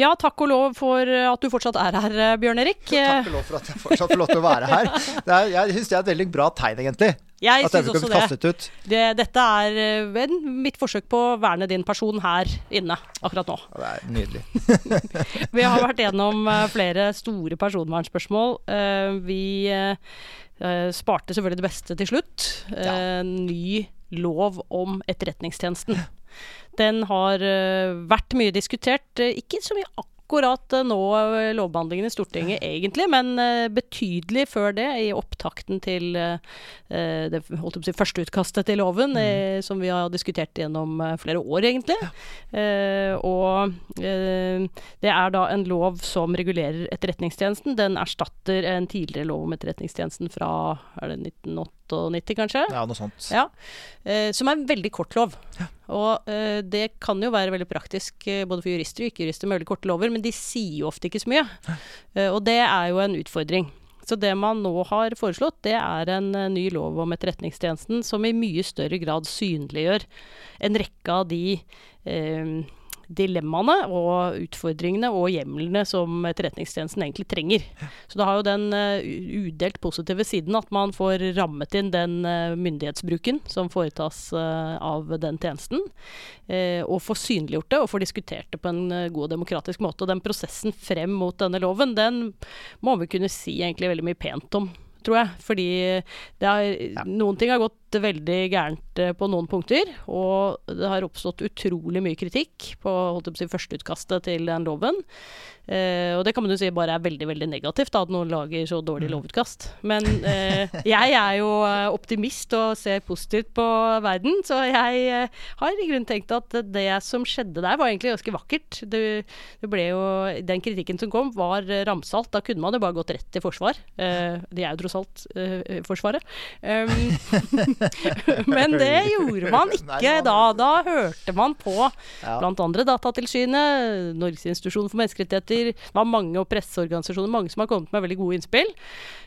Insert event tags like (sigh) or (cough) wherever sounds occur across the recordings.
Ja, takk og lov for at du fortsatt er her, Bjørn Erik. Takk og lov for at jeg fortsatt får lov til å være her. (laughs) Er, jeg syns det er et veldig bra tegn, egentlig. Jeg at synes også det. det. Dette er eh, mitt forsøk på å verne din person her inne akkurat nå. Det er nydelig. (laughs) vi har vært gjennom eh, flere store personvernspørsmål. Eh, vi sparte selvfølgelig det beste til slutt. Ja. Ny lov om Etterretningstjenesten. Den har vært mye diskutert. Ikke så mye akkurat akkurat nå eh, lovbehandlingen i Stortinget, egentlig, men eh, betydelig før det, i opptakten til eh, det si, første utkastet til loven, mm. som vi har diskutert gjennom flere år, egentlig. Ja. og det er da en lov som regulerer Etterretningstjenesten. Den erstatter en tidligere lov om Etterretningstjenesten fra er det 1980 98, kanskje. Ja, noe sånt. Ja, eh, som er en veldig kort lov. Ja. Og eh, det kan jo være veldig praktisk eh, både for jurister og ikke-jurister med veldig korte lover, men de sier jo ofte ikke så mye. Eh, og det er jo en utfordring. Så det man nå har foreslått, det er en uh, ny lov om Etterretningstjenesten som i mye større grad synliggjør en rekke av de uh, dilemmaene og utfordringene og hjemlene som Etterretningstjenesten egentlig trenger. Så det har jo den uh, udelt positive siden at man får rammet inn den uh, myndighetsbruken som foretas uh, av den tjenesten, og får synliggjort det og får diskutert det på en god og demokratisk måte. Og den prosessen frem mot denne loven, den må vi kunne si egentlig veldig mye pent om tror jeg. Fordi har, ja. noen ting har gått veldig gærent eh, på noen punkter. Og det har oppstått utrolig mye kritikk på holdt si, førsteutkastet til den loven. Eh, og det kan man jo si bare er veldig veldig negativt, da, at noen lager så dårlig mm. lovutkast. Men uh, (laughs) jeg er jo eh, optimist og ser positivt på verden, så jeg uh, har i grunnen tenkt at det som skjedde der, var egentlig ganske vakkert. Det, det ble jo, Den kritikken som kom, var ramsalt. Da kunne man jo bare gått rett til forsvar. Eh, de er jo tross alt Forsvaret. Um, (laughs) men det gjorde man ikke da. Da hørte man på blant andre Datatilsynet, Norges institusjon for menneskerettigheter, det var mange og presseorganisasjoner, mange som har kommet med veldig gode innspill.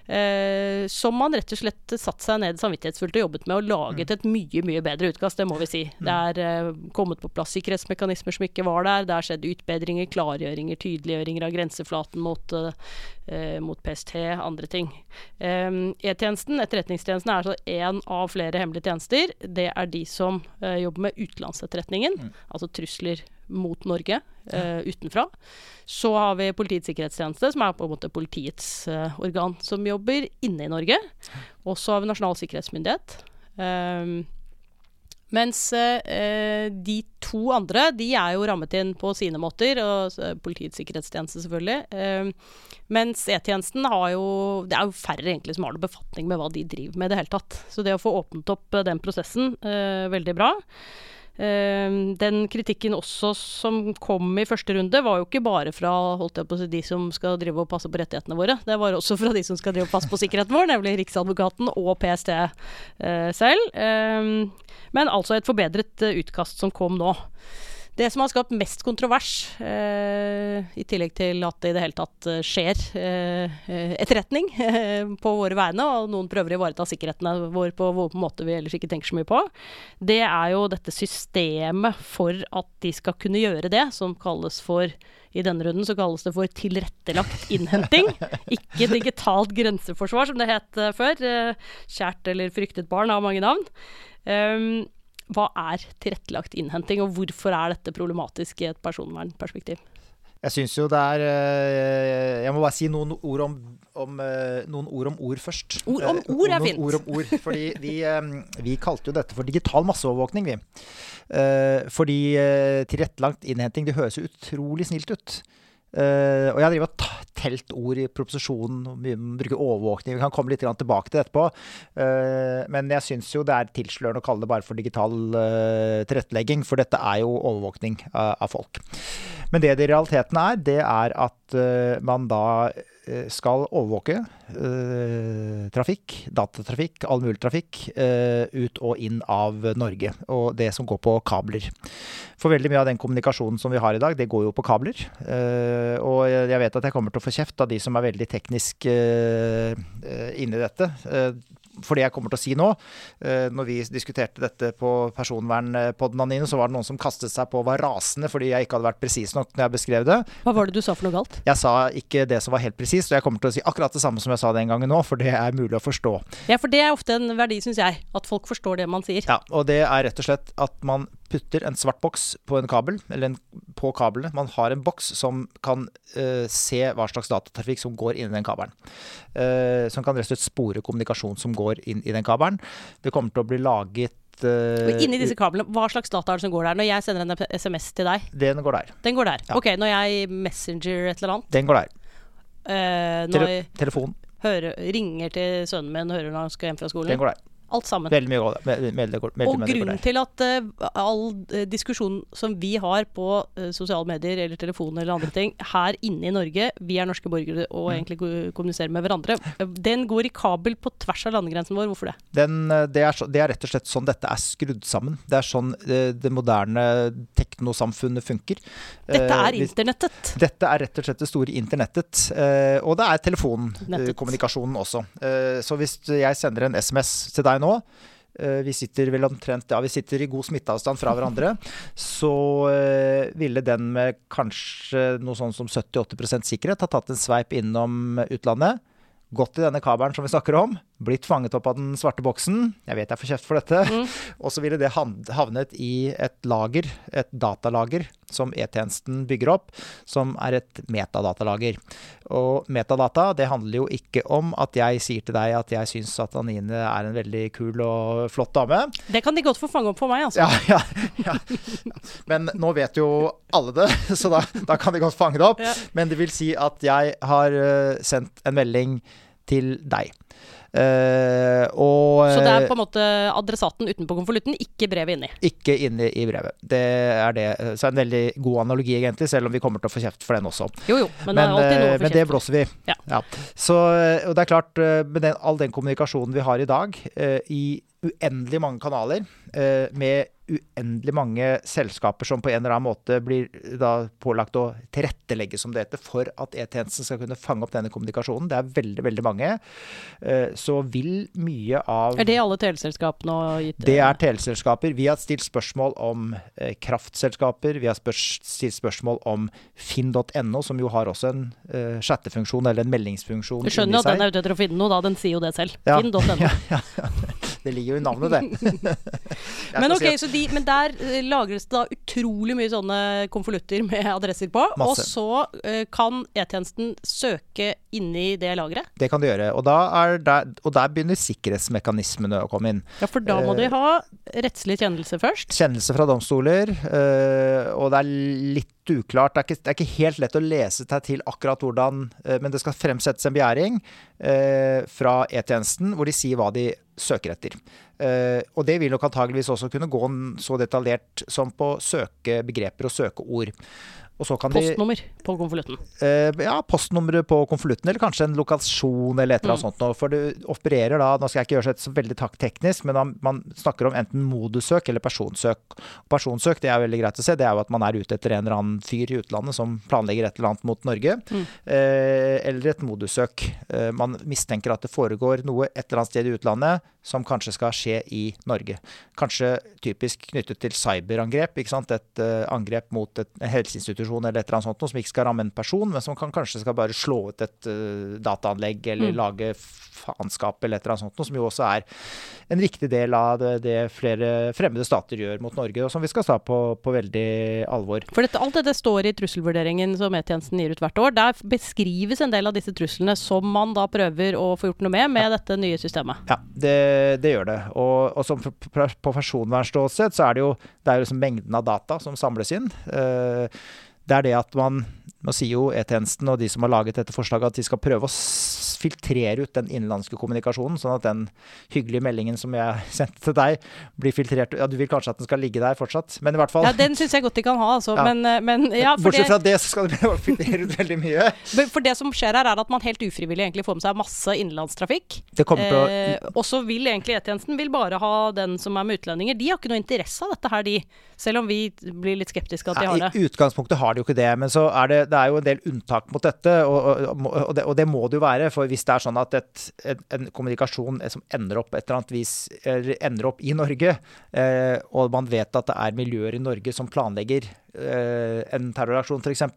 Eh, som man rett og slett satte seg ned samvittighetsfullt og jobbet med og laget mm. et mye mye bedre utkast, det må vi si. Mm. Det er eh, kommet på plass sikkerhetsmekanismer som ikke var der. Det har skjedd utbedringer, klargjøringer, tydeliggjøringer av grenseflaten mot, eh, mot PST, andre ting. Eh, E-tjenesten, Etterretningstjenesten, er altså én av flere hemmelige tjenester. Det er de som eh, jobber med utenlandsetterretningen, mm. altså trusler mot Norge uh, utenfra. Så har vi Politiets sikkerhetstjeneste, som er på en måte politiets uh, organ som jobber inne i Norge. Og så har vi Nasjonal sikkerhetsmyndighet. Um, mens eh, de to andre de er jo rammet inn på sine måter, og Politiets sikkerhetstjeneste selvfølgelig. Eh, mens E-tjenesten har jo Det er jo færre egentlig som har noe befatning med hva de driver med i det hele tatt. Så det å få åpnet opp den prosessen, eh, veldig bra. Ehm, den kritikken også som kom i første runde, var jo ikke bare fra si, de som skal drive og passe på rettighetene våre. Det var også fra de som skal drive og passe på sikkerheten vår, nemlig Riksadvokaten og PST eh, selv. Ehm, men altså et forbedret eh, utkast som kom nå. Det som har skapt mest kontrovers, eh, i tillegg til at det i det hele tatt eh, skjer eh, etterretning eh, på våre vegne, og noen prøver å ivareta sikkerheten vår på, en måte vi ellers ikke tenker så mye på, det er jo dette systemet for at de skal kunne gjøre det, som kalles for i denne runden så kalles det for tilrettelagt innhenting. Ikke digitalt grenseforsvar, som det het uh, før. Uh, kjært eller fryktet barn har mange navn. Um, hva er tilrettelagt innhenting, og hvorfor er dette problematisk i et personvernperspektiv? Jeg syns jo det er eh, Jeg må bare si noen ord om, om, eh, noen ord, om ord først. Ord om ord er fint. Ord om ord, fordi vi, eh, vi kalte jo dette for digital masseovervåkning, vi. Fordi tilrettelagt innhenting, det høres jo utrolig snilt ut. Uh, og jeg driver og telt ord i proposisjonen, bruker overvåkning. Vi kan komme litt tilbake til det etterpå. Uh, men jeg syns jo det er tilslørende å kalle det bare for digital uh, tilrettelegging, for dette er jo overvåkning av folk. Men det det i realiteten er, det er at man da Eh, skal overvåke eh, trafikk, datatrafikk, all mulig trafikk eh, ut og inn av Norge. Og det som går på kabler. For veldig mye av den kommunikasjonen som vi har i dag, det går jo på kabler. Eh, og jeg vet at jeg kommer til å få kjeft av de som er veldig teknisk inne inni dette. Eh, for det jeg kommer til å si nå uh, Når vi diskuterte dette på personvernpodden, Anine, så var det noen som kastet seg på og var rasende fordi jeg ikke hadde vært presis nok når jeg beskrev det. Hva var det du sa for noe galt? Jeg sa ikke det som var helt presist, og jeg kommer til å si akkurat det samme som jeg sa den gangen nå, for det er mulig å forstå. Ja, for det er ofte en verdi, syns jeg. At folk forstår det man sier. Ja, og det er rett og slett at man putter en svart boks på en kabel, eller en, på kablene. Man har en boks som kan uh, se hva slags datatrafikk som går inn i den kabelen. Uh, som kan rett og slett spore kommunikasjon som går inn i den kabelen. Det kommer til å bli laget uh, og inni disse kablene, Hva slags data er det som går der? Når jeg sender en SMS til deg? Den går der. Den går der. Ja. Ok, Når jeg messenger et eller annet? Den går der. Uh, når Tele telefon. Hører, ringer til sønnen min og hører når han skal hjem fra skolen. Den går der. Alt sammen. Veldig mye godt. Veldig, veldig, og grunnen til at uh, all uh, diskusjon som vi har på uh, sosiale medier eller telefon eller andre ting her inne i Norge, vi er norske borgere og mm. egentlig kommuniserer med hverandre, den går i kabel på tvers av landegrensen vår. Hvorfor det? Den, det, er så, det, er rett og slett sånn dette er skrudd sammen. Det er sånn det moderne teknosamfunnet funker. Dette er internettet? Dette er rett og slett det store internettet. og det er telefonkommunikasjonen også. så hvis jeg sender en SMS til deg nå. Eh, vi sitter vel omtrent ja, vi sitter i god smitteavstand fra hverandre. Så uh, ville den med kanskje noe sånn som 70-80 sikkerhet ha tatt en sveip innom utlandet. Gått i denne kabelen som vi snakker om, blitt fanget opp av den svarte boksen. Jeg vet jeg får kjeft for dette. Mm. (laughs) Og så ville det havnet i et lager, et datalager, som E-tjenesten bygger opp, som er et metadatalager. Og metadata, det handler jo ikke om at jeg sier til deg at jeg syns at Anine er en veldig kul og flott dame. Det kan de godt få fange opp for meg, altså. Ja, ja, ja. Men nå vet jo alle det, (laughs) så da, da kan de godt fange det opp. Men det vil si at jeg har eh, sendt en melding til deg. Uh, og, så det er på en måte adressaten utenpå konvolutten, ikke brevet inni? Ikke inni i brevet. Det er det. Så en veldig god analogi, egentlig, selv om vi kommer til å få kjeft for den også. Jo, jo, men, men, det, uh, men det blåser vi. Ja. ja. Så, og det er klart, med den, all den kommunikasjonen vi har i dag, i uendelig mange kanaler, med uendelig mange selskaper som på en eller annen måte blir da pålagt å tilrettelegge, som det heter, for at E-tjenesten skal kunne fange opp denne kommunikasjonen. Det er veldig, veldig mange. Eh, så vil mye av Er det alle teleselskapene og gitt? Det er teleselskaper. Vi har stilt spørsmål om eh, kraftselskaper. Vi har stilt spørsmål om finn.no, som jo har også en chattefunksjon eller en meldingsfunksjon. Du skjønner at den er ute etter å finne noe, da. Den sier jo det selv. Ja. Finn.no. (laughs) Ja, ja, det ligger jo i navnet, det. (laughs) Men ok, så de, men der uh, lagres det da utrolig mye sånne konvolutter med adresser på. Masse. Og så uh, kan E-tjenesten søke inni det lageret? Det kan de gjøre. Og, der, og der begynner sikkerhetsmekanismene å komme inn. Ja, for da må de eh, ha rettslig kjennelse først? Kjennelse fra domstoler. Og det er litt uklart. Det er, ikke, det er, ikke, helt lett å lese seg til akkurat hvordan Men det skal fremsettes en begjæring fra E-tjenesten hvor de sier hva de søker etter. Uh, og det vil nok antageligvis også kunne gå så detaljert som på søkebegreper og søkeord. Postnummer de, på konvolutten? Eh, ja, postnummeret på konvolutten, eller kanskje en lokasjon eller et eller annet mm. sånt. For det opererer da, nå skal jeg ikke gjøre det så veldig teknisk, men man, man snakker om enten modussøk eller personsøk. Personsøk det er veldig greit å se, det er jo at man er ute etter en eller annen fyr i utlandet som planlegger et eller annet mot Norge. Mm. Eh, eller et modussøk. man mistenker at det foregår noe et eller annet sted i utlandet som kanskje skal skje i Norge. Kanskje typisk knyttet til cyberangrep. ikke sant? Et uh, angrep mot et, en helseinstitusjon eller et eller annet sånt, som ikke skal ramme en person, men som kan, kanskje skal bare slå ut et uh, dataanlegg eller mm. lage faenskap eller et eller annet sånt, som jo også er en viktig del av det, det, flere fremmede stater gjør mot Norge, og som vi skal ta på, på veldig alvor. For dette, Alt dette står i trusselvurderingen som E-tjenesten gir ut hvert år. Der beskrives en del av disse truslene som man da prøver å få gjort noe med med ja. dette nye systemet. Ja, det, det gjør det. Og, og som på personvernståsted så er det jo, det er jo liksom mengden av data som samles inn. Uh, det er det at man Nå sier jo E-tjenesten og de som har laget dette forslaget, at de skal prøve å filtrere ut den innenlandske kommunikasjonen, sånn at den hyggelige meldingen som jeg (laughs) sendte til deg, blir filtrert Ja, du vil kanskje at den skal ligge der fortsatt, men i hvert fall Ja, den syns jeg godt de kan ha, altså. (laughs) Ja. Men, eh, men ja, Bortsett fra det, så skal de filtrere ut veldig mye. (laughs) For det som skjer her, er at man helt ufrivillig egentlig får med seg masse innenlandstrafikk. Eh, og så vil egentlig E-tjenesten vil bare ha den som er med utlendinger. De har ikke noe interesse av dette her, de. Selv om vi blir litt skeptiske at de har det. I utgangspunktet har de jo ikke det, men så er det det, er jo en del unntak mot dette, og, og, og, det, og, det, må det jo være. For hvis det er sånn at et, en, en, kommunikasjon som ender opp et eller annet vis, ender opp i Norge, eh, og man vet at det er miljøer i Norge som planlegger eh, en terroraksjon f.eks.,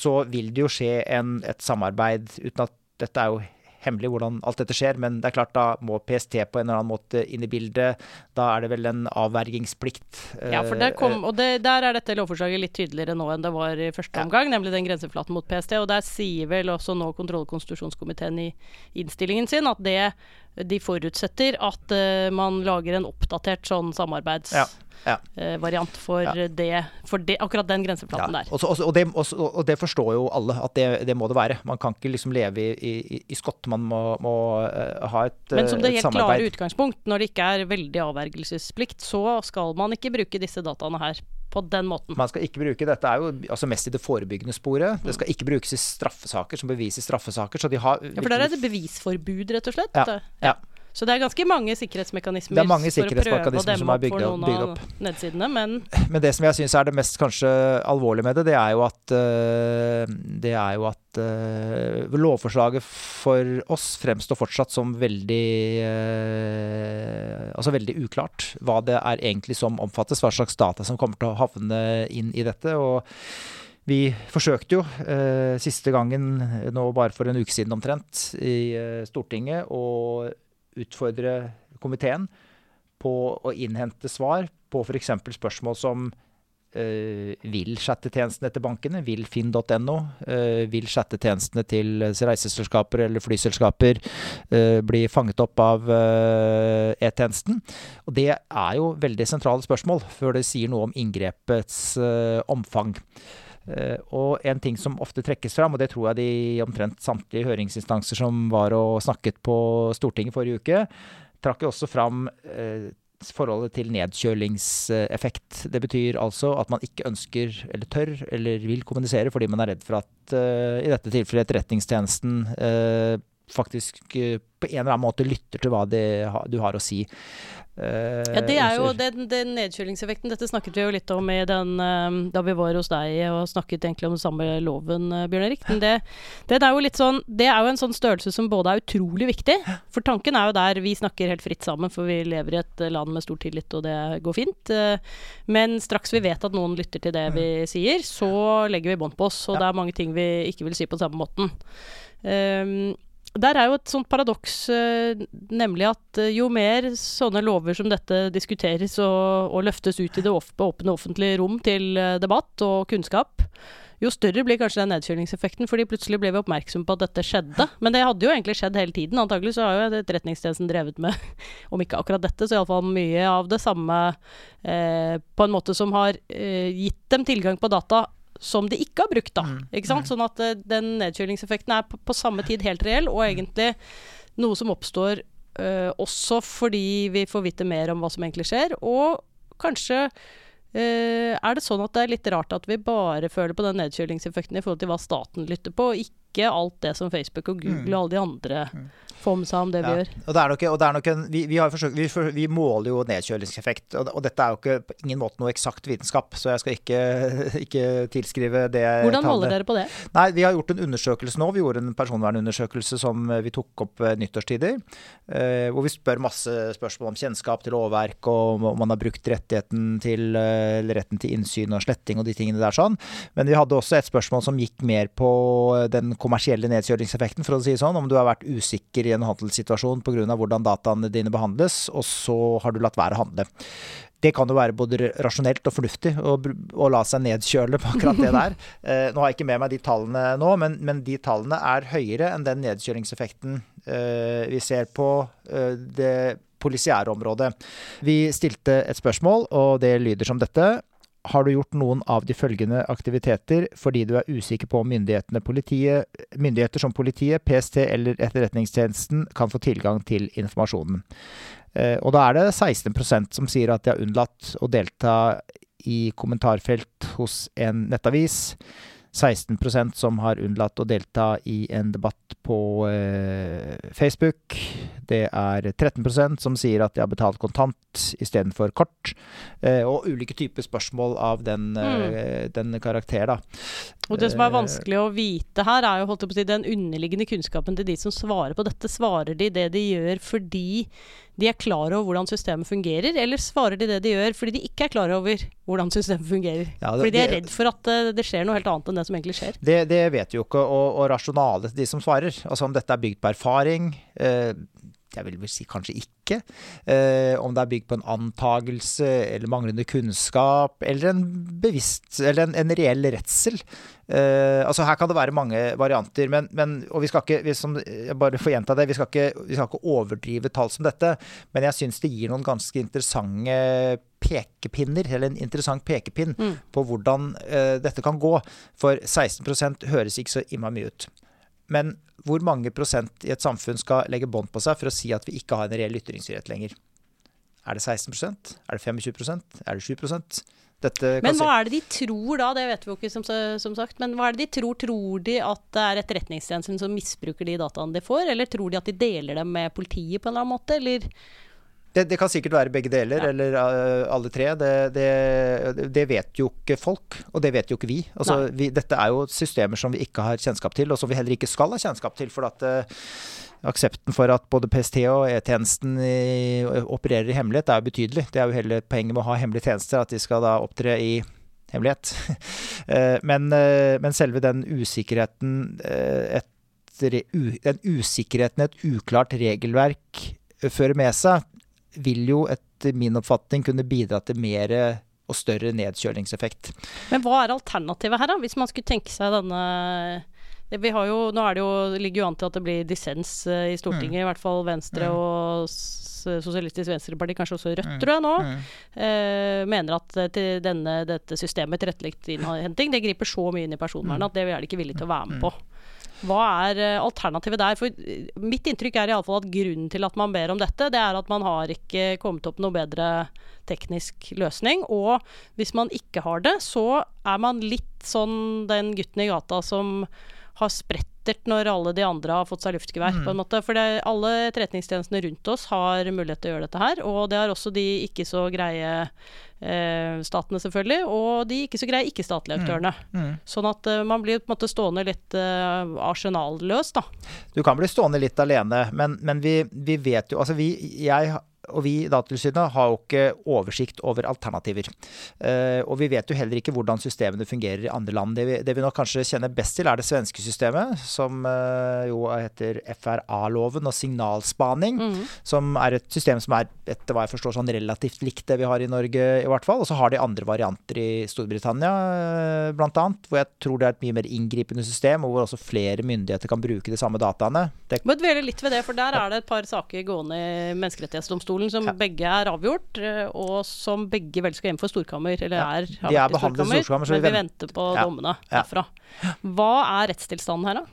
så vil det jo skje en, et samarbeid uten at dette er jo hemmelig hvordan alt dette skjer, men det er klart da må PST på en eller annen måte inn i bildet. Da er det vel en avvergingsplikt. Ja, for der kom, og det, der er dette lovforslaget litt tydeligere nå enn det var i første omgang, ja. nemlig den grenseflaten mot PST. Og der sier vel også nå kontroll- og konstitusjonskomiteen i innstillingen sin at det de forutsetter at uh, man lager en oppdatert sånn samarbeids... ja. Ja. variant for, det, for det, akkurat den grenseflaten der. Også, også, og, det, også, og, det, forstår jo alle, at det, det, må det være. Man kan ikke liksom leve i, i, i skott. Man må, må uh, ha et samarbeid. Men som det helt klare utgangspunkt, når det ikke er veldig avvergelsesplikt, så skal man ikke bruke disse dataene her på den måten. Man skal ikke bruke Dette er jo altså mest i det forebyggende sporet. Det skal ikke brukes i straffesaker som bevis i straffesaker. Så de har Ja, for der er det bevisforbud, rett og slett? Ja. ja. Så det er ganske mange sikkerhetsmekanismer er mange sikkerhetsmekanismer prøve å demme opp, av opp. Nedsidene, men Men det som jeg syns er det mest kanskje alvorlige med det, det er jo at uh, Det er jo at uh, lovforslaget for oss fremstår fortsatt som veldig uh, Altså veldig uklart hva det er egentlig som omfattes, hva slags data som kommer til å havne inn i dette. og vi forsøkte jo eh, siste gangen, nå bare for en uke siden omtrent, i eh, Stortinget å utfordre komiteen på å innhente svar på f.eks. spørsmål som uh, vil chattetjenestene til bankene, vil finn.no, uh, vil chattetjenestene til reiseselskaper eller flyselskaper uh, bli fanget opp av E-tjenesten? Og Det er jo veldig sentrale spørsmål før det sier noe om inngrepets omfang. Uh, og en ting som ofte trekkes fram, og det tror jeg de omtrent samtlige høringsinstanser som var og snakket på Stortinget forrige uke, trakk jo også fram uh, forholdet til nedkjølingseffekt. Det betyr altså at man ikke ønsker, eller tør, eller vil kommunisere fordi man er redd for at uh, i dette tilfellet Etterretningstjenesten faktisk på en eller annen måte lytter til hva det, du har å si. Uh, ja, det er jo den, den, nedkjølingseffekten. Dette snakket vi jo litt om i den, uh, da vi var hos deg og snakket egentlig om den samme loven, uh, Bjørn Erik. Men det, det, er jo litt sånn Det er jo en sånn størrelse som både er utrolig viktig For tanken er jo der vi snakker helt fritt sammen, for vi lever i et land med stor tillit, og det går fint. men straks vi vet at noen lytter til det vi sier, så legger vi bånd på oss. Og ja. det er mange ting vi ikke vil si på samme måten. Um, der er jo et sånt paradoks, eh, nemlig at eh, jo mer sånne lover som dette diskuteres og, og løftes ut i det åpne offentlige rom til eh, debatt og kunnskap, jo større blir kanskje den nedkjølingseffekten, fordi plutselig ble vi oppmerksom på at dette skjedde. Men det hadde jo egentlig skjedd hele tiden. Antagelig så har jo Etterretningstjenesten drevet med, (laughs) om ikke akkurat dette, så iallfall mye av det samme eh, på en måte som har eh, gitt dem tilgang på data som de ikke har brukt, da. Mm. Ikke sant? Mm. Sånn at uh, den nedkjølingseffekten er på, på, samme tid helt reell, og egentlig noe som oppstår uh, også fordi vi får vite mer om hva som egentlig skjer, og kanskje uh, er det sånn at det er litt rart at vi bare føler på den nedkjølingseffekten i forhold til hva staten lytter på, og ikke alt det som Facebook og Google mm. og alle de andre får med seg om det vi gjør. Og det er nok, og det er nok en, vi, vi, forsøkt, vi, vi, måler jo nedkjølingseffekt, og, og, dette er jo ikke på ingen måte noe eksakt vitenskap, så jeg skal ikke, (laughs) ikke tilskrive det Hvordan måler dere på det? Nei, Vi har gjort en undersøkelse nå. Vi gjorde en personvernundersøkelse som vi tok opp nyttårstider. Eh, hvor vi spør masse spørsmål om kjennskap til lovverk, og om man har brukt rettigheten til, eller retten til innsyn og sletting og de tingene der sånn. Men vi hadde også et spørsmål som gikk mer på den kommersielle nedkjølingseffekten, for å si det sånn. Om du har vært usikker i en handelssituasjon pga. hvordan dataene dine behandles, og så har du latt være å handle. Det kan jo være både rasjonelt og fornuftig å, å la seg nedkjøle på akkurat det der. (laughs) Eh, nå har jeg ikke med meg de tallene nå, men, men de tallene er høyere enn den nedkjølingseffekten eh, vi ser på eh, det polisiære området. Vi stilte et spørsmål, og det lyder som dette. Har du gjort noen av de følgende aktiviteter fordi du er usikker på om myndigheter som politiet, PST eller Etterretningstjenesten kan få tilgang til informasjonen? Eh, og da er det 16% som sier at de har unnlatt å delta i kommentarfelt hos en nettavis. 16% som har unnlatt å delta i en debatt på eh, Facebook. Det er 13% som sier at de har betalt kontant istedenfor kort. Eh, og ulike typer spørsmål av den, mm. eh, den karakter, da. Og det som er vanskelig å vite her, er jo holdt på å si, den underliggende kunnskapen til de som svarer på dette. Svarer de det de gjør fordi de er klar over hvordan systemet fungerer, eller svarer de det de gjør fordi de ikke er klar over hvordan systemet fungerer? Ja, det- fordi de er det- redd for at eh, det skjer noe helt annet enn det som egentlig skjer. Det, det vet vi jo ikke, og, og rasjonalet til de som svarer. Altså om dette er bygd på erfaring. Eh, jeg vil vel si kanskje ikke. Eh, om det er bygd på en antagelse eller manglende kunnskap, eller en bevisst Eller en, en reell redsel. Eh, altså Her kan det være mange varianter, men, men og vi skal ikke vi som, jeg bare får gjenta det, vi skal, ikke, vi skal ikke overdrive tall som dette, men jeg syns det gir noen ganske interessante pekepinner, eller en interessant pekepinn på hvordan dette kan gå. For 16 høres ikke så innmari mye ut. Men hvor mange prosent i et samfunn skal legge bånd på seg for å si at vi ikke har en reell ytringsfrihet lenger? Er det 16% Er det 25% Er det 7 Dette Men hva er det de tror da? Det vet vi jo ikke, som, som sagt. Men hva er det de tror? Tror de at det er Etterretningstjenesten som misbruker de dataene de får, eller tror de at de deler dem med politiet på en eller annen måte, eller Det, det kan sikkert være begge deler, Ja. eller uh, alle tre. Det, det, det vet jo ikke folk, og det vet jo ikke vi. Altså, vi. Dette er jo systemer som vi ikke har kjennskap til, og som vi heller ikke skal ha kjennskap til. For at uh, aksepten for at både PST og E-tjenesten opererer i hemmelighet, er jo betydelig. Det er jo hele poenget med å ha hemmelige tjenester, at de skal da opptre i hemmelighet. (laughs) Eh, men, men selve den usikkerheten et, Den usikkerheten et uklart regelverk fører med seg, vil jo etter min oppfatning kunne bidra til mer og større nedkjølingseffekt. Men hva er alternativet her, da? Hvis man skulle tenke seg denne vi har jo, Nå det jo, ligger jo an til at det blir dissens eh, i Stortinget, i hvert fall Venstre og Sosialistisk Venstreparti, kanskje også Rødt, tror jeg nå, eh, mener at eh, denne, dette systemet tilrettelagt innhenting det griper så mye inn i personvernet at det er de ikke villige til å være med på. Hva er eh, alternativet der? For eh, Mitt inntrykk er i alle fall at grunnen til at man ber om dette, det er at man har ikke kommet opp noe bedre teknisk løsning. Og hvis man ikke har det, så er man litt sånn den gutten i gata som har sprettert når alle de andre har fått seg luftgevær, på en måte. For det, alle etterretningstjenestene rundt oss har mulighet til å gjøre dette her. Og det har også de ikke så greie eh, statene, selvfølgelig. Og de ikke så greie ikke-statlige aktørene. Sånn at eh, man blir på en måte stående litt eh, arsenalløs, da. Du kan bli stående litt alene, men, men vi, vi vet jo Altså vi, jeg og vi i Datatilsynet har jo ikke oversikt over alternativer. Eh, og vi vet jo heller ikke hvordan systemene fungerer i andre land. Det vi, det vi nok kanskje kjenner best til, er det svenske systemet, som eh, jo heter FRA-loven og signalspaning. Som er et system som er, etter hva jeg forstår, sånn relativt likt det vi har i Norge, i hvert fall. Og så har de andre varianter i Storbritannia, eh, blant annet, hvor jeg tror det er et mye mer inngripende system, og hvor også flere myndigheter kan bruke de samme dataene. Det Må dvele litt ved det, for der er det et par saker gående i Menneskerettighetsdomstolen som Ja. begge er avgjort, eh, og som begge vel skal hjem for storkammer, eller Ja, er, de er behandlet i storkammer, så men vi venter på Ja. dommene Ja. derfra. Hva er rettstilstanden her, da?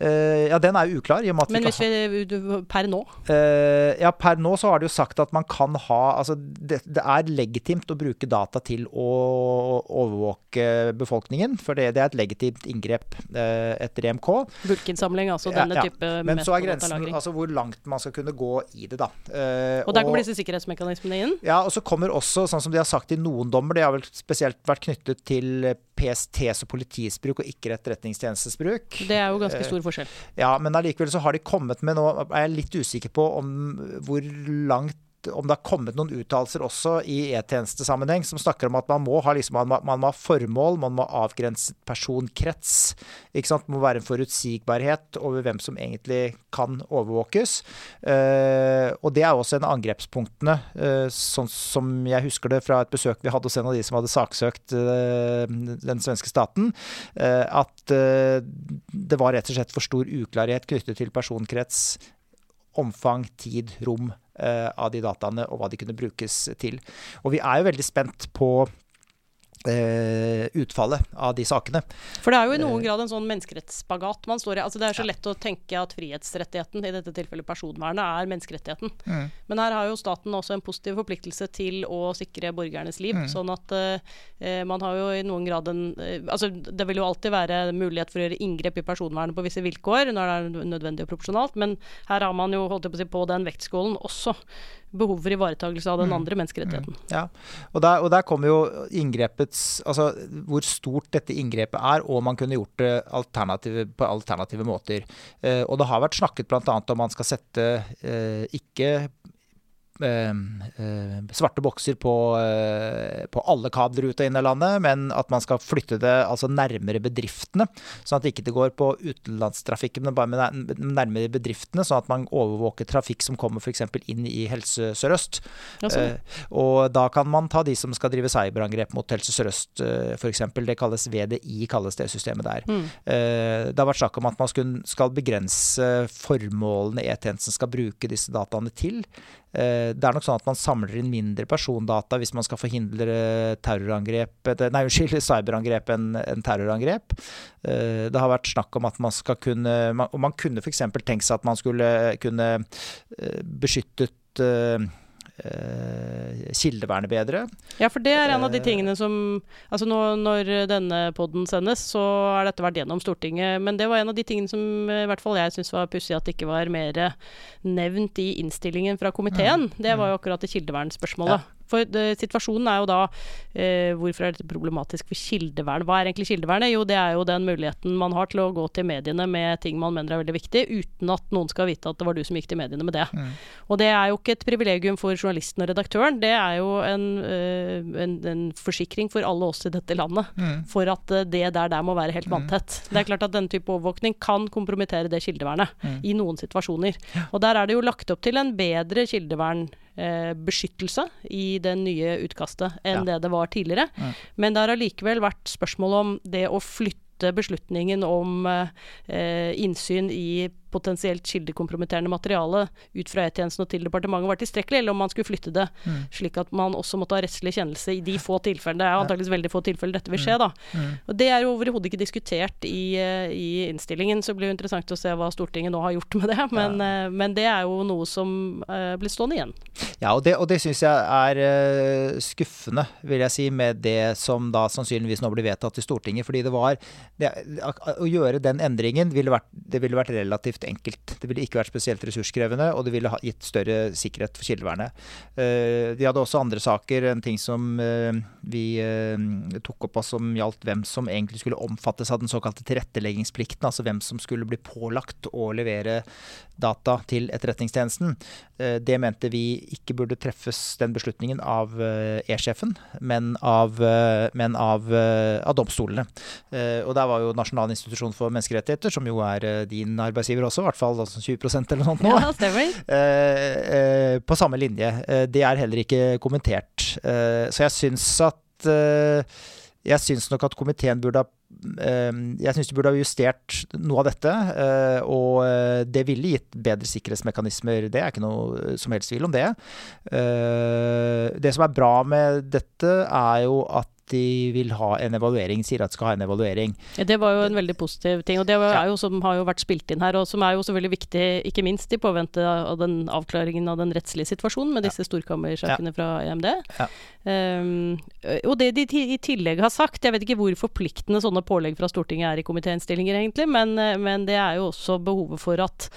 Uh, ja, den er jo uklar. Men vi hvis vi per nå? har, eh, ja, Per nå så har det jo sagt at man kan ha altså det, det er legitimt å bruke data til å overvåke befolkningen. For det, det er et legitimt inngrep uh, etter EMK. Bulkinnsamling, altså denne ja. type Men så er grensen altså hvor langt man skal kunne gå i det, da. og, Og der kommer disse sikkerhetsmekanismene inn. Ja, og så kommer også, sånn som de har sagt i noen dommer, det har vel spesielt vært knyttet til PSTs og politiets bruk, og ikke etterretningstjenestens bruk. Det er jo Eh, ganske stor forskjell. Ja, men allikevel så har de kommet med Nå er jeg litt usikker på om hvor langt om det har kommet noen uttalelser også i e-tjenestesammenheng som snakker om at man må ha, liksom, man man må ha formål, man må ha avgrenset personkrets. Ikke sant? Det må være en forutsigbarhet over hvem som egentlig kan overvåkes. Uh, og det er også en av angrepspunktene, uh, sånn som jeg husker det fra et besøk vi hadde hos en av de som hadde saksøkt uh, den svenske staten, at det var rett og slett for stor uklarhet knyttet til personkrets, omfang, tid, rom av de dataene og hva de kunne brukes til. Og vi er jo veldig spent på eh, utfallet av de sakene. For det er jo i noen grad en sånn menneskerettsspagat man står i. Altså det er så lett å tenke at frihetsrettigheten, i dette tilfellet personvernet, er menneskerettigheten. Men her har jo staten også en positiv forpliktelse til å sikre borgernes liv. Sånn at uh, man har jo i noen grad en uh, Altså det vil jo alltid være mulighet for å gjøre inngrep i personvernet på visse vilkår når det er nødvendig og proporsjonalt, men her har man jo holdt på å si på den vektskålen også behov for ivaretakelse av den andre menneskerettigheten. Mm. Ja, og der, og der kommer jo inngrepets Altså hvor stort dette inngrepet er, og man kunne gjort det alternative, på alternative måter. Eh, og det har vært snakket bl.a. om man skal sette eh, ikke svarte bokser på, eh, på, alle kabler ut og inn av landet, men at man skal flytte det altså nærmere bedriftene. Sånn at det ikke går på utenlandstrafikken, men bare nærmere bedriftene. Sånn at man overvåker trafikk som kommer f.eks. inn i Helse Sør-Øst. Eh, og da kan man ta de som skal drive cyberangrep mot Helse Sør-Øst eh, f.eks. Det kalles VDI, kalles det systemet der. Mm. Eh, det har vært snakk om at man skal begrense formålene E-tjenesten skal bruke disse dataene til. Eh, det er nok sånn at man samler inn mindre persondata hvis man skal forhindre terrorangrep Nei, (laughs) unnskyld, cyberangrep enn en terrorangrep. Eh, det har vært snakk om at man skal kunne Og man kunne f.eks. tenkt seg at man skulle kunne eh, beskyttet eh, kildevernet bedre. Ja, for det er en av de eh, tingene som Altså nå, når denne poden sendes, så har dette vært gjennom Stortinget. Men det var en av de tingene som i hvert fall jeg syns var pussig at det ikke var mer nevnt i innstillingen fra komiteen. Mm. Det var jo akkurat det kildevernspørsmålet. Ja. For det, situasjonen er jo da eh, Hvorfor er dette problematisk for kildevern? Hva er egentlig kildevernet? Jo, det er jo den muligheten man har til å gå til mediene med ting man mener er veldig viktig, uten at noen skal vite at det var du som gikk til mediene med det. Mm. Og det er jo ikke et privilegium for journalisten og redaktøren, det er jo en, øh, en, en forsikring for alle oss i dette landet. Mm. For at uh, det der der må være helt mm. vanntett. Mm. Det er klart at denne type overvåkning kan kompromittere det kildevernet mm. i noen situasjoner. Og der er det jo lagt opp til en bedre kildevern eh, beskyttelse i det nye utkastet enn ja. det det var tidligere. Ja. Men det har allikevel vært spørsmål om det å flytte beslutningen om eh, innsyn i potensielt kildekompromitterende materiale ut fra E-tjenesten og til departementet var tilstrekkelig, eller om man skulle flytte det mm. slik at man også måtte ha rettslig kjennelse i de få tilfellene. Det er antakeligvis veldig få tilfeller dette vil skje, mm. da. Mm. Og Det er jo overhodet ikke diskutert i, eh, i, innstillingen, så det blir jo interessant å se hva Stortinget nå har gjort med det. Men, ja. uh, men det er jo noe som uh, blir stående igjen. Ja, og det, og det syns jeg er uh, skuffende, vil jeg si, med det som da sannsynligvis nå blir vedtatt i Stortinget. Fordi det var det, Å gjøre den endringen ville vært, det ville vært relativt relativt enkelt. Det ville ikke vært spesielt ressurskrevende, og det ville ha gitt større sikkerhet for kildevernet. Eh, de hadde også andre saker, en ting som eh, vi eh, tok opp av som gjaldt hvem som egentlig skulle omfattes av den såkalte tilretteleggingsplikten, altså hvem som skulle bli pålagt å levere data til Etterretningstjenesten. Det mente vi ikke burde treffes den beslutningen av E-sjefen, men av, men av, av domstolene. Og der var jo Nasjonal institusjon for menneskerettigheter, som jo er din arbeidsgiver også, i hvert fall 20% eller noe sånt nå. Ja, stemmer. (laughs) Eh, eh, på samme linje. Eh, det er heller ikke kommentert. så jeg syns at Jeg syns nok at komiteen burde ha jeg syns de burde ha justert noe av dette. Og det ville gitt bedre sikkerhetsmekanismer. Det er ikke noe som helst tvil om det. Det som er bra med dette, er jo at de vil ha en evaluering, sier at skal ha en evaluering. Ja, det var jo en veldig positiv ting. Og det var, jo som har jo vært spilt inn her, og som er jo selvfølgelig viktig, ikke minst i påvente av den avklaringen av den rettslige situasjonen med disse storkammersakene fra EMD. Ja. Um, og det de i tillegg har sagt, jeg vet ikke hvor forpliktende sånne pålegg fra Stortinget er i komitéinnstillinger egentlig, men, men det er jo også behovet for at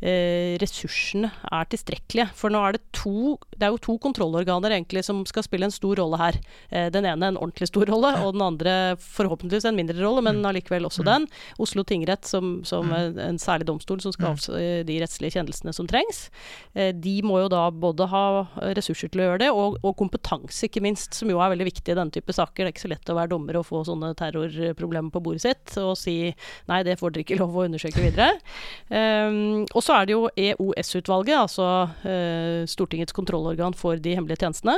eh, ressursene er tilstrekkelige. For nå er det to Det er jo to kontrollorganer egentlig som skal spille en stor rolle her. Eh, den ene en ordentlig stor rolle, og den andre forhåpentligvis en mindre rolle, men mm. allikevel også mm. den. Oslo tingrett som, som mm. en særlig domstol som skal ha de rettslige kjennelsene som trengs. Eh, de må jo da både ha ressurser til å gjøre det, og, og kompetanse, ikke minst, som jo er veldig viktig i denne type saker. Det er ikke så lett å være dommer og få sånne terrorproblemer på bordet sitt og si nei, det får dere ikke lov å undersøke videre. Um, (laughs) og så er det jo EOS-utvalget, altså eh, Stortingets kontrollorgan for de hemmelige tjenestene,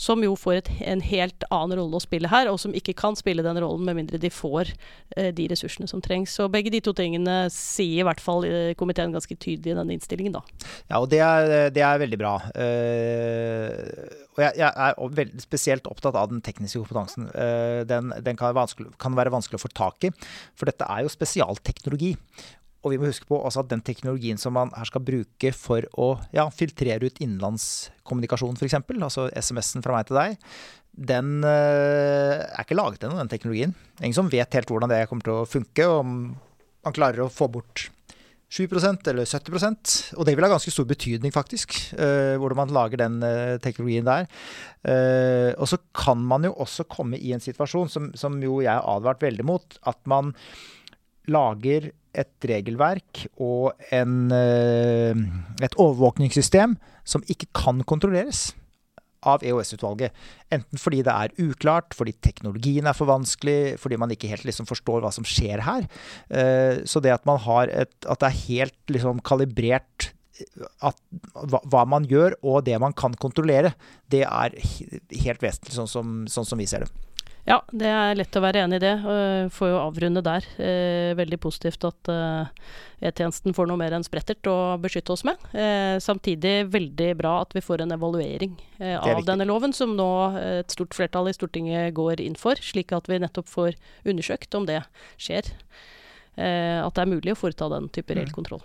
som jo får et, en helt annen rolle å spille her, og som ikke kan spille den rollen med mindre de får eh, de ressursene som trengs. Så begge de to tingene sier i hvert fall eh, komiteen ganske tydelig i denne innstillingen, da. Ja, og det er, det er veldig bra. Uh, og jeg, jeg, er veldig spesielt opptatt av den tekniske kompetansen. Uh, den, den kan, kan, være vanskelig å få tak i, for dette er jo spesialteknologi. Og vi må huske på at den teknologien som man her skal bruke for å ja, filtrere ut innenlandskommunikasjon, f.eks., altså SMS-en fra meg til deg, den uh, er ikke laget ennå, den teknologien. Ingen som vet helt hvordan det kommer til å funke, om man klarer å få bort 7% eller 70% Og det vil ha ganske stor betydning, faktisk, eh, hvordan man lager den eh, teknologien der. Eh, og så kan man jo også komme i en situasjon som, som jo jeg har advart veldig mot, at man lager et regelverk og en, et overvåkningssystem som ikke kan kontrolleres av EOS-utvalget. Enten fordi det er uklart, fordi teknologien er for vanskelig, fordi man ikke helt liksom forstår hva som skjer her. Eh, så det at man har et At det er helt liksom kalibrert eh, at hva, hva, man gjør og det man kan kontrollere, det er helt vesentlig, sånn som, sånn som vi ser det. Ja, det er lett å være enig i det. Får jo avrunde der. Eh, veldig positivt at eh, E-tjenesten får noe mer enn sprettert å beskytte oss med. Eh, samtidig veldig bra at vi får en evaluering av denne loven, som nå et stort flertall i Stortinget går inn for, slik at vi nettopp får undersøkt om det skjer. At det er mulig å foreta den type reell mm. kontroll.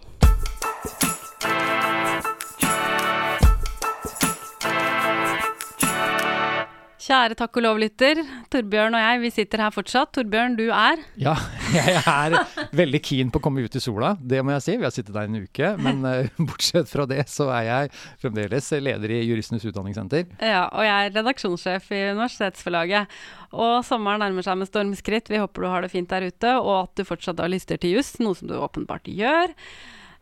Kjære takk og lov-lytter. Torbjørn og jeg, vi sitter her fortsatt. Torbjørn, du er? Ja, (laughs) jeg er veldig keen på å komme ut i sola, det må jeg si. Vi har sittet der en uke. Men uh, (laughs) bortsett fra det, så er jeg fremdeles leder i Juristenes utdanningssenter. Ja, og jeg er redaksjonssjef i Universitetsforlaget. Og sommeren nærmer seg med stormskritt. Vi håper du har det fint der ute, og at du fortsatt har lyster til juss, noe som du åpenbart gjør.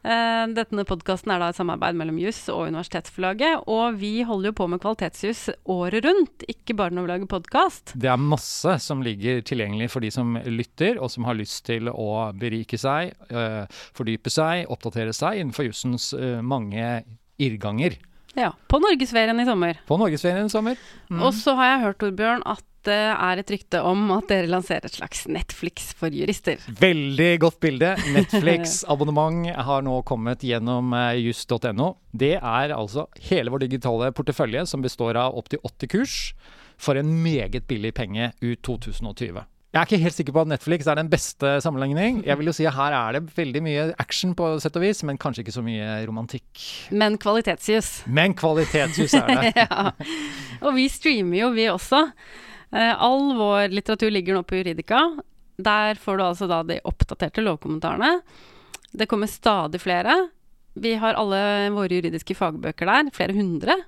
Uh, denne podkasten er da et samarbeid mellom Juss og Universitetsforlaget. Og vi holder jo på med kvalitetsjuss året rundt, ikke bare når vi lager podkast. Det er masse som ligger tilgjengelig for de som lytter, og som har lyst til å berike seg, uh, fordype seg, oppdatere seg innenfor jussens uh, mange irrganger. Ja. På norgesferien i sommer. På norgesferien i sommer. Mm. Og så har jeg hørt, Torbjørn, at det er et rykte om at dere lanserer et slags Netflix for jurister. Veldig godt bilde. (laughs) Netflix-abonnement har nå kommet gjennom eh, just.no. Det er altså hele vår digitale portefølje, som består av opptil 80 kurs, for en meget billig penge ut 2020. Jeg er ikke helt sikker på at Netflix er den beste sammenligning. Jeg vil jo si at Her er det veldig mye action, på sett og vis, men kanskje ikke så mye romantikk. Men kvalitetsjus. Men kvalitetsjus er det. (laughs) ja. Og vi streamer jo, vi også. Eh, all vår litteratur ligger nå på Juridika. Der får du altså da de oppdaterte lovkommentarene. Det kommer stadig flere. Vi har alle våre juridiske fagbøker der, flere hundre.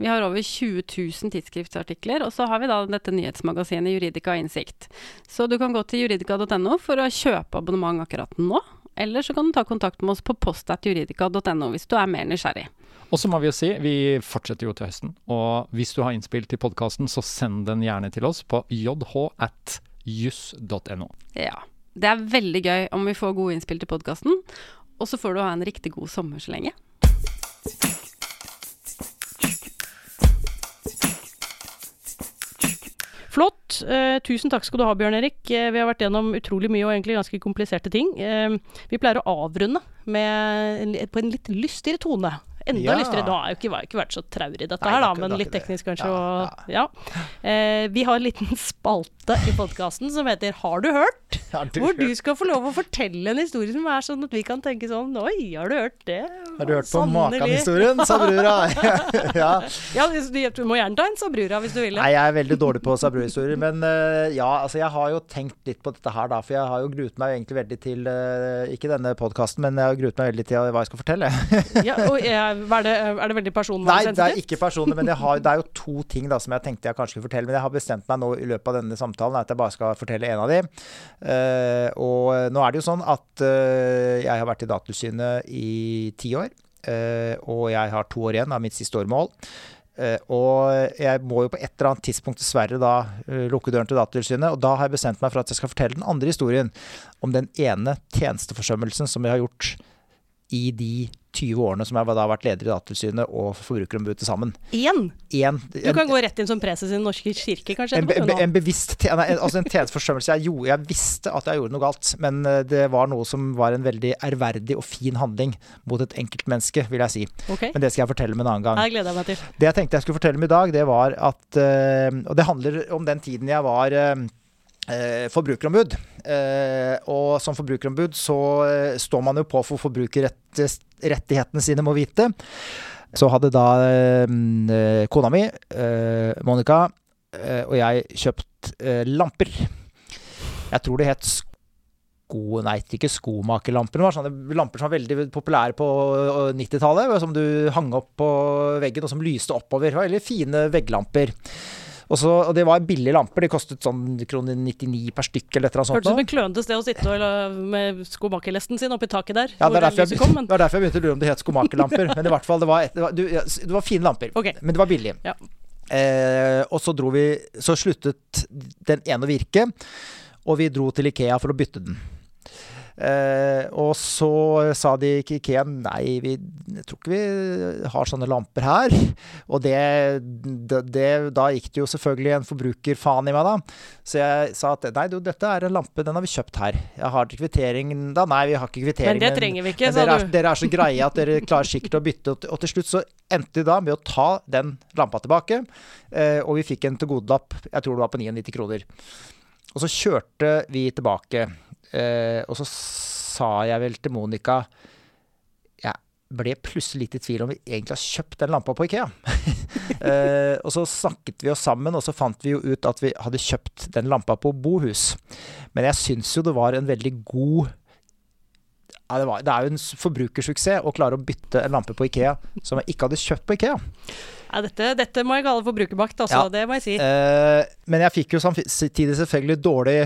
Vi har over 20 000 tidsskriftsartikler, og så har vi da dette nyhetsmagasinet Juridika Innsikt. Så du kan gå til juridika.no for å kjøpe abonnement akkurat nå. Eller så kan du ta kontakt med oss på postatjuridika.no hvis du er mer nysgjerrig. Og så må vi jo si, vi fortsetter jo til høsten. Og hvis du har innspill til podkasten, så send den gjerne til oss på jh.juss.no. Ja. Det er veldig gøy om vi får gode innspill til podkasten. Og så får du ha en riktig god sommer så lenge. Flott. Eh, tusen takk skal du ha, Bjørn Erik. Eh, vi har vært gjennom utrolig mye og egentlig ganske kompliserte ting. Eh, vi pleier å avrunde med, på en litt lystigere tone. Enda ja. lystigere. Nå har jo ikke, vært så traurig dette Nei, her, da, men litt teknisk kanskje. Ja, og, ja. Eh, vi har en liten spalte i podkasten som heter Har du hørt? (laughs) Har du hvor hørt? du skal få lov å fortelle en historie som er sånn at vi kan tenke sånn Oi, har du hørt det? Har du hørt på Makan-historien, sa brura. (laughs) (laughs) ja. ja, du må gjerne ta en sa brura hvis du vil. Nei, jeg er veldig dårlig på sa brura-historier. Men uh, ja, altså jeg har jo tenkt litt på dette her, da. For jeg har jo gruet meg egentlig veldig til uh, Ikke denne podkasten, men jeg har gruet meg veldig til hva jeg skal fortelle. ja, og jeg er det, er det veldig personvernsensitivt? Nei, det er ikke personlig, men har, det er jo to ting da, som jeg tenkte jeg kanskje skulle fortelle. Men jeg har bestemt meg nå i løpet av denne samtalen at jeg bare skal fortelle en av de. Uh, og nå er det jo sånn at uh, jeg har vært i Datatilsynet i ti år. Uh, og jeg har to år igjen av mitt siste årmål. og jeg må jo på et eller annet tidspunkt dessverre da lukke døren til Datatilsynet. Og da har jeg bestemt meg for at jeg skal fortelle den andre historien om den ene tjenesteforsømmelsen som jeg har gjort i de 20 årene som jeg da har vært leder i Datatilsynet og Forbrukerombudet til sammen. Én? Du kan gå rett inn som preses i Den norske kirke, kanskje? En, en, en bevisst nei, altså en tjenesteforsømmelse. Jeg, jeg, visste at jeg gjorde noe galt, men eh, det var noe som var en veldig ærverdig og fin handling mot et enkeltmenneske, vil jeg si. Okay. Men det skal jeg fortelle om en annen gang. Jeg gleder meg til. Det jeg tenkte jeg skulle fortelle om i dag, det var at uh, Og det handler om den tiden jeg var Eh, forbrukerombud. Eh, og som forbrukerombud så eh, står man jo på for forbrukerrettighetene sine, må vite. Så hadde da kona mi, Monica, og jeg kjøpt lamper. Jeg tror det het sko... Nei, ikke skomakerlamper. Det lamper som var veldig populære på 90-tallet. Som du hang opp på veggen, og som lyste oppover. Veldig fine vegglamper. Og, så, og det var billige lamper. De kostet sånn kroner 99 per stykk eller et eller annet sånt. Hørtes ut som et klønete sted å sitte og, med skomakerlesten sin oppi taket der. Ja, det er, derfor jeg, kom, men... (laughs) det var derfor jeg begynte å lure om det het skomakerlamper. men i hvert fall, det var, et, det var, du, det var fine lamper. Okay. Men det var billig. Ja. Eh, og så dro vi Så sluttet den ene å virke, og vi dro til Ikea for å bytte den. Eh, og så sa de i Ikea nei, vi jeg tror ikke vi har sånne lamper her. Og det, det, det, Da gikk det jo selvfølgelig en forbrukerfaen i meg, da. Så jeg sa at nei, du, dette er en lampe, den har vi kjøpt her. Jeg har ikke kvittering da. Nei, vi har ikke kvittering. Men det trenger vi ikke, sa dere du. Er, dere er så greie at dere (laughs) klarer sikkert å bytte. Og til slutt så endte vi da med å ta den lampa tilbake. Eh, og vi fikk en tilgodelapp, jeg tror det var på 99 kroner. Og så kjørte vi tilbake. Eh, og så sa jeg vel til Monica Jeg ble plutselig litt i tvil om vi egentlig har kjøpt den lampa på Ikea. (laughs) eh, og så snakket vi oss sammen, og så fant vi jo ut at vi hadde kjøpt den lampa på Bohus. Men jeg syns jo det var en veldig god ja, det, var, det, er jo en forbrukersuksess å klare å bytte en lampe på Ikea som jeg ikke hadde kjøpt på Ikea. Ja, dette, dette må jeg kalle forbrukermakt, altså. Ja. Det må jeg si. Eh, men jeg fikk jo samtidig selvfølgelig dårlig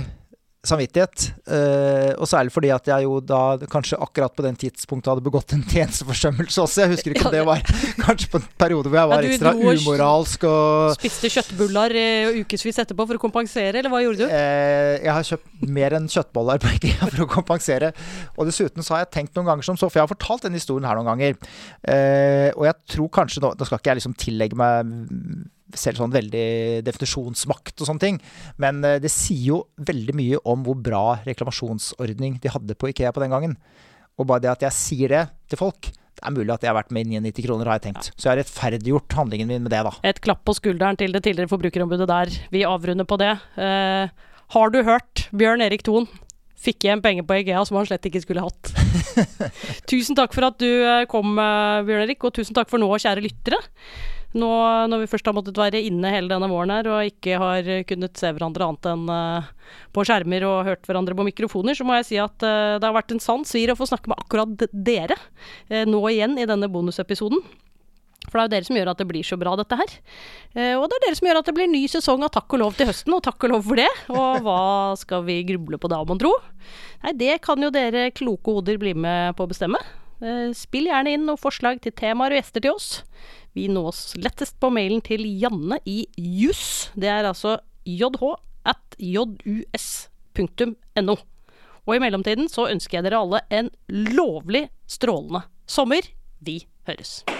samvittighet. Uh, og særlig fordi at jeg jo da kanskje akkurat på den tidspunktet hadde begått en tjenesteforsømmelse også. Jeg husker ikke om det var (laughs) kanskje på en periode hvor jeg var ja, ekstra umoralsk og Spiste kjøttbuller uh, ukevis etterpå for å kompensere, eller hva gjorde du? Uh, jeg har kjøpt mer enn kjøttboller på IKEA for å kompensere. Og dessuten så har jeg tenkt noen ganger som så, for jeg har fortalt den historien her noen ganger. og jeg tror kanskje nå Nå skal ikke jeg liksom tillegge meg selv sånn veldig definisjonsmakt og sånne ting. Men eh, det sier jo veldig mye om hvor bra reklamasjonsordning de hadde på Ikea på den gangen. Og bare det at jeg sier det til folk det er mulig at jeg har vært med 99 kroner, har jeg tenkt. Så jeg har rettferdiggjort handlingen min med det, da. Et klapp på skulderen til det tidligere forbrukerombudet der. Vi avrunder på det. Uh, har du hørt Bjørn Erik Thon fikk hjem penger på IKEA som han slett ikke skulle hatt. (laughs) tusen takk for at du eh, kom, Bjørn Erik, og tusen takk for nå, kjære lyttere. Nå når vi først har måttet være inne hele denne våren her og ikke har kunnet se hverandre annet enn uh, på skjermer og hørt hverandre på mikrofoner, så må jeg si at uh, det har vært en sann svir å få snakke med akkurat dere uh, nå igjen i denne bonusepisoden. For det er jo dere som gjør at det blir så bra, dette her. og det er dere som gjør at det blir ny sesong av Takk og lov til høsten, og takk og lov for det. Og hva skal vi gruble på da, mon tro? Nei, det kan jo dere kloke hoder bli med på å bestemme. Spill gjerne inn noen forslag til temaer og gjester til oss. Vi nås lettest på mailen til Janne i juss. Det er altså jh at jus.no. Og i mellomtiden så ønsker jeg dere alle en lovlig strålende sommer. Vi høres.